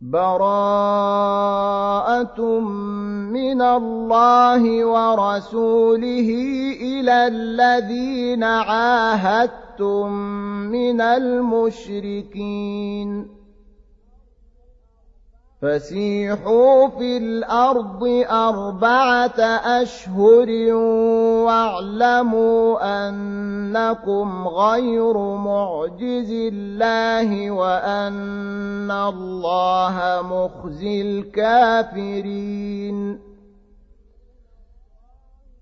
بَرَاءَةٌ مِّنَ اللَّهِ وَرَسُولِهِ إِلَى الَّذِينَ عَاهَدتُّم مِّنَ الْمُشْرِكِينَ. فَسِيحُوا فِي الْأَرْضِ أَرْبَعَةَ أَشْهُرٍ وَاعْلَمُوا أَنَّكُمْ غَيْرُ مُعْجِزِي اللَّهِ وَأَنَّ اللَّهَ مُخْزِي الْكَافِرِينَ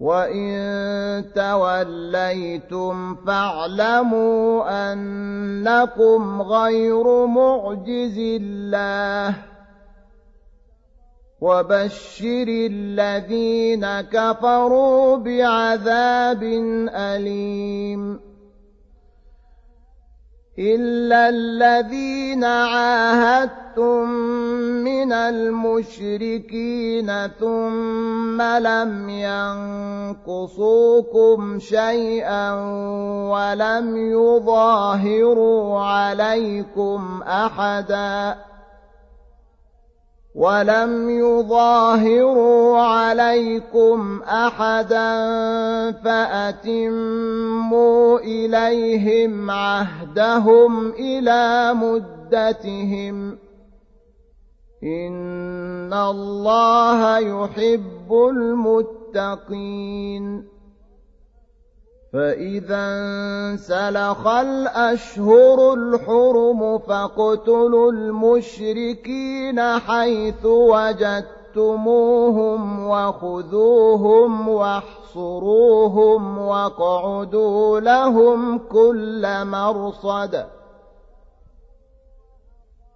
وَإِن تَوَلَّيْتُمْ فَاعْلَمُوا أَنَّكُمْ غَيْرُ مُعْجِزِي اللَّهِ وَبَشِّرِ الَّذِينَ كَفَرُوا بِعَذَابٍ أَلِيمٍ إِلَّا الَّذِينَ عَاهَدتُّم مِّنَ الْمُشْرِكِينَ ثُمَّ لَمْ يَنقُصُوكُمْ شَيْئًا وَلَمْ يُظَاهِرُوا عَلَيْكُمْ أَحَدًا وَلَمْ يُظَاهِرُوا عَلَيْكُمْ أَحَدًا فَأَتِمُّوا إِلَيْهِمْ عَهْدَهُمْ إِلَىٰ مُدَّتِهِمْ ۚ إِنَّ اللَّهَ يُحِبُّ الْمُتَّقِينَ فَإِذَا انسَلَخَ الْأَشْهُرُ الْحُرُمُ فَاقْتُلُوا الْمُشْرِكِينَ حَيْثُ وَجَدتُّمُوهُمْ وَخُذُوهُمْ وَاحْصُرُوهُمْ وَاقْعُدُوا لَهُمْ كُلَّ مَرْصَدٍ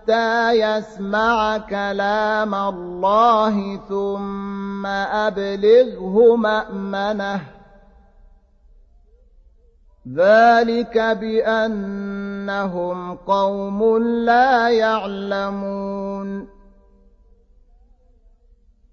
حتى يسمع كلام الله ثم أبلغه مأمنه. ذلك بأنهم قوم لا يعلمون.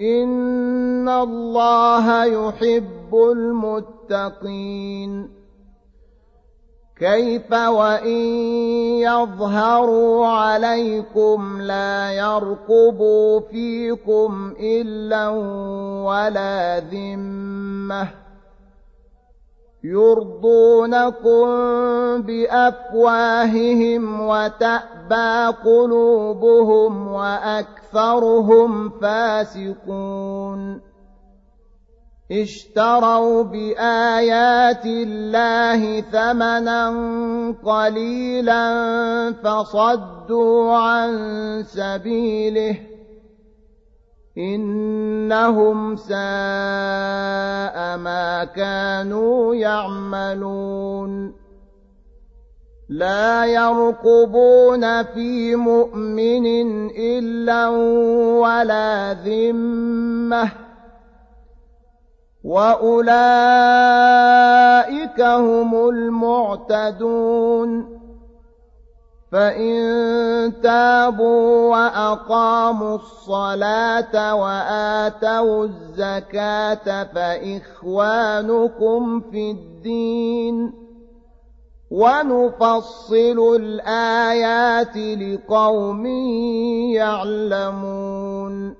إِنَّ اللَّهَ يُحِبُّ الْمُتَّقِينَ كيف وإن يظهروا عليكم لا يرقبوا فيكم إلا ولا ذمة يرضونكم بأفواههم وتأبى قلوبهم وأكثرهم فاسقون. اشتروا بآيات الله ثمنا قليلا فصدوا عن سبيله إنهم ساء ما كانوا يعملون لا يرقبون في مؤمن إلا ولا ذمة وأولئك هم المعتدون فإن تابوا وأقاموا الصلاة وآتوا الزكاة فإخوانكم في الدين ونفصل الآيات لقوم يعلمون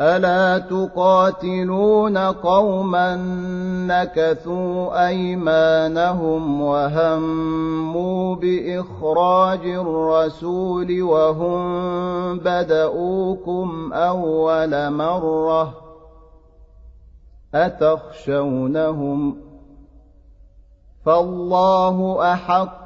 ألا تقاتلون قوما نكثوا أيمانهم وهموا بإخراج الرسول وهم بدؤوكم أول مرة أتخشونهم فالله أحق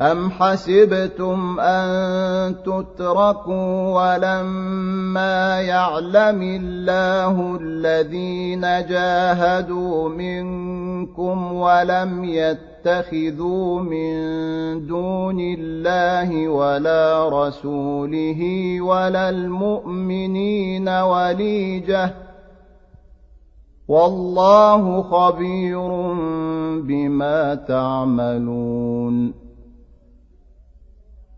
أم حسبتم أن تتركوا ولما يعلم الله الذين جاهدوا منكم ولم يتخذوا من دون الله ولا رسوله ولا المؤمنين وليجه والله خبير بما تعملون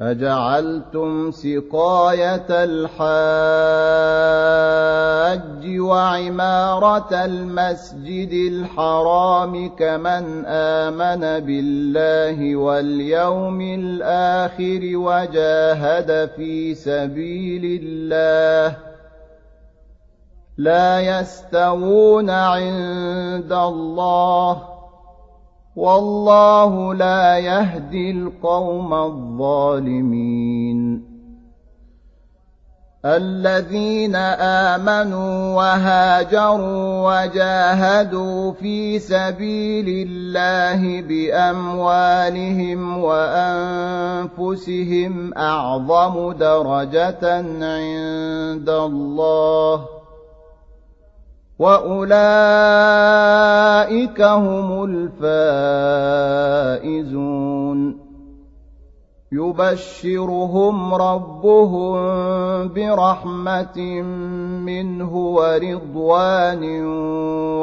أجعلتم سقاية الحاج وعمارة المسجد الحرام كمن آمن بالله واليوم الآخر وجاهد في سبيل الله لا يستوون عند الله والله لا يهدي القوم الظالمين. الذين آمنوا وهاجروا وجاهدوا في سبيل الله بأموالهم وأنفسهم أعظم درجة عند الله. واولئك هم الفائزون يبشرهم ربهم برحمه منه ورضوان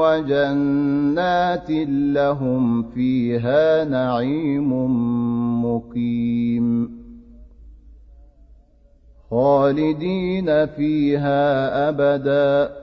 وجنات لهم فيها نعيم مقيم خالدين فيها ابدا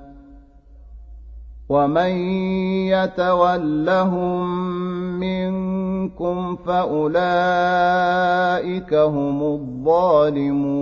ومن يتولهم منكم فأولئك هم الظالمون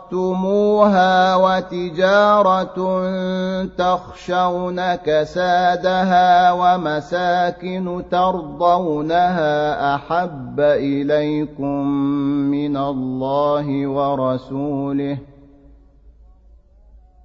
وتجارة تخشون كسادها ومساكن ترضونها أحب إليكم من الله ورسوله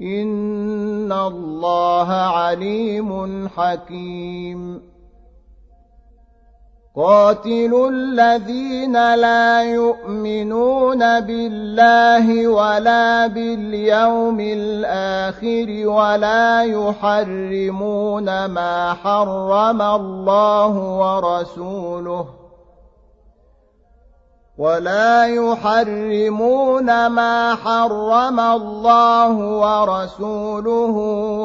ان الله عليم حكيم قاتلوا الذين لا يؤمنون بالله ولا باليوم الآخر ولا يحرمون ما حرم الله ورسوله ولا يحرمون ما حرم الله ورسوله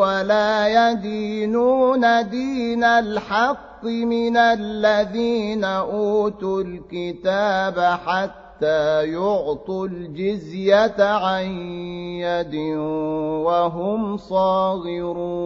ولا يدينون دين الحق من الذين أوتوا الكتاب حتى يعطوا الجزية عن يد وهم صاغرون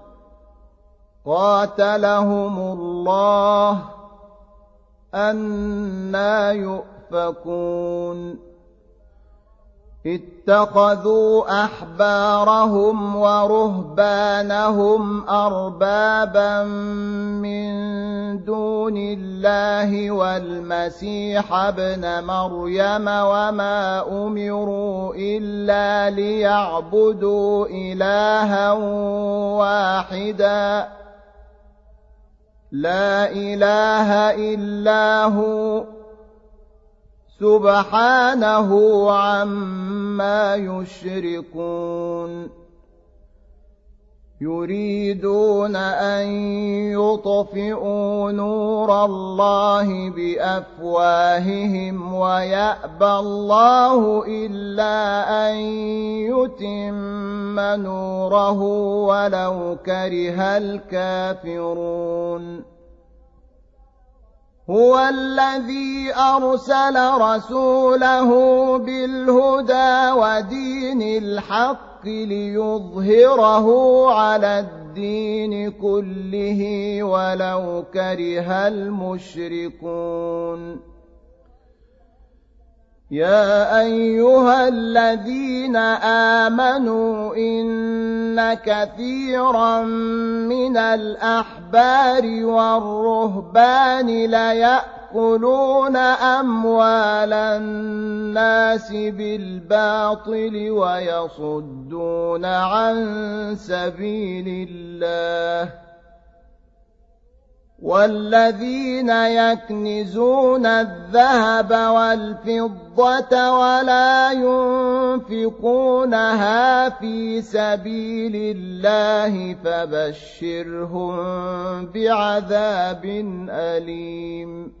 قاتلهم الله أنا يؤفكون. اتخذوا أحبارهم ورهبانهم أربابا من دون الله والمسيح ابن مريم وما أمروا إلا ليعبدوا إلها واحدا. لا إله إلا هو سبحانه عما يشركون. يريدون أن يطفئوا نور الله بأفواههم ويأبى الله إلا أن يتم نوره ولو كره الكافرون. هو الذي أرسل رسوله بالهدى ودين الحق ليظهره على الدين كله ولو كره المشركون. يا أيها الذين آمنوا إن كثيرا من الأحبار والرهبان ليأكلون أموال الناس بالباطل ويصدون عن سبيل الله والذين يكنزون الذهب والفضة ولا ينفقونها في سبيل الله فبشرهم بعذاب أليم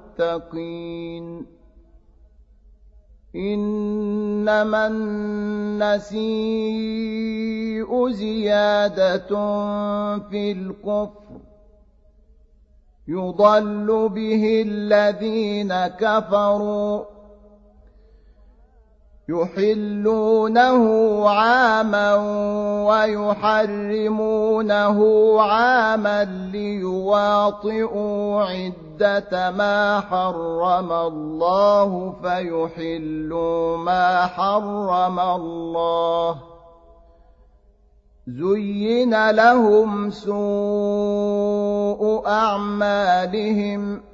المتقين. إنما النسيء زيادة في الكفر. يضل به الذين كفروا. يحلونه عاما ويحرمونه عاما ليواطئوا عدة ما حرم الله فيحلوا ما حرم الله. زين لهم سوء أعمالهم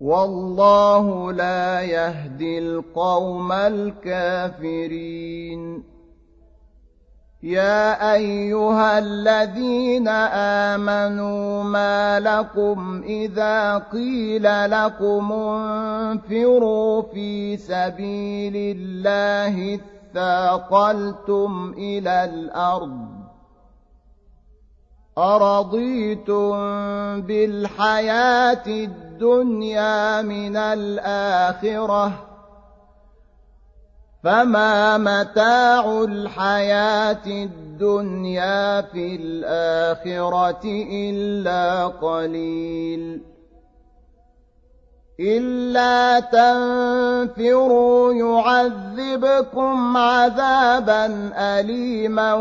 والله لا يهدي القوم الكافرين. يا أيها الذين آمنوا ما لكم إذا قيل لكم انفروا في سبيل الله اثاقلتم إلى الأرض أرضيتم بالحياة الدنيا من الآخرة فما متاع الحياة الدنيا في الآخرة إلا قليل إلا تنفروا يعذبكم عذابا أليما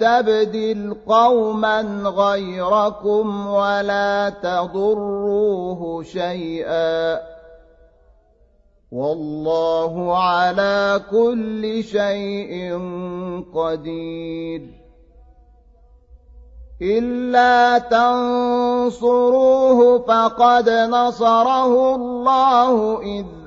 ويستبدل قوما غيركم ولا تضروه شيئا. والله على كل شيء قدير. إلا تنصروه فقد نصره الله إذ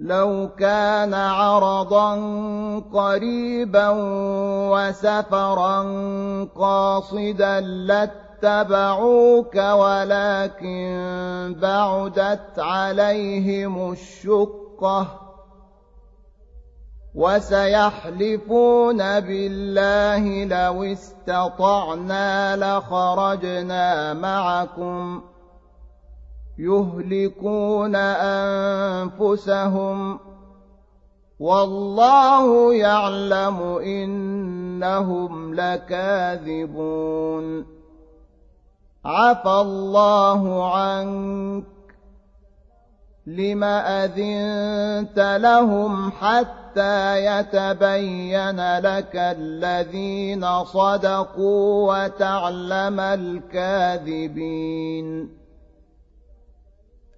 لو كان عرضا قريبا وسفرا قاصدا لاتبعوك ولكن بعدت عليهم الشقة وسيحلفون بالله لو استطعنا لخرجنا معكم يهلكون أنفسهم والله يعلم إنهم لكاذبون. عفى الله عنك لم أذنت لهم حتى يتبين لك الذين صدقوا وتعلم الكاذبين.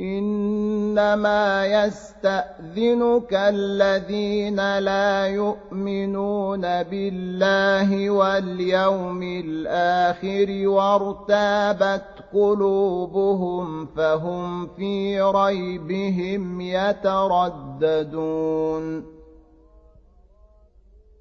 إنما يستأذنك الذين لا يؤمنون بالله واليوم الآخر وارتابت قلوبهم فهم في ريبهم يترددون.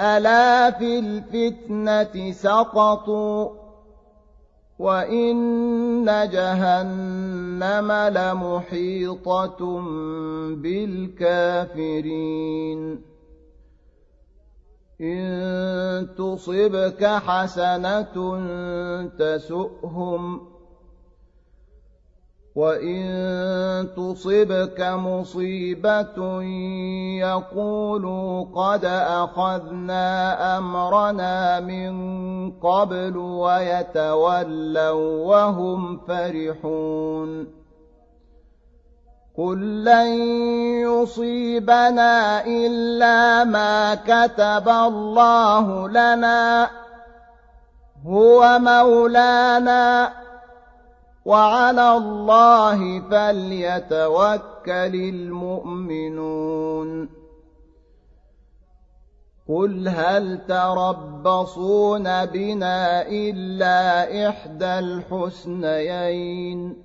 ألا في الفتنة سقطوا وإن جهنم لمحيطة بالكافرين إن تصبك حسنة تسؤهم وإن تصبك مصيبة يقولوا قد أخذنا أمرنا من قبل ويتولوا وهم فرحون قل لن يصيبنا إلا ما كتب الله لنا هو مولانا وعلى الله فليتوكل المؤمنون. قل هل تربصون بنا إلا إحدى الحسنيين؟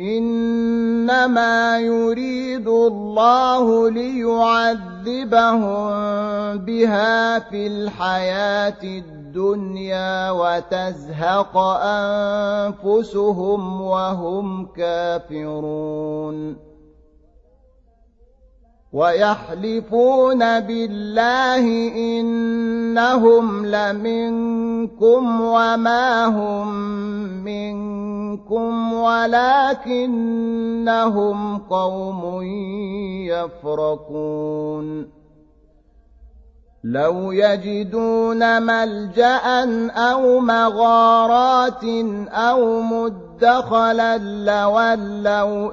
إنما يريد الله ليعذبهم بها في الحياة الدنيا وتزهق أنفسهم وهم كافرون. ويحلفون بالله إنهم لمنكم وما هم منكم ولكنهم قوم يفرقون. لو يجدون ملجأ أو مغارات أو مدخلا لولوا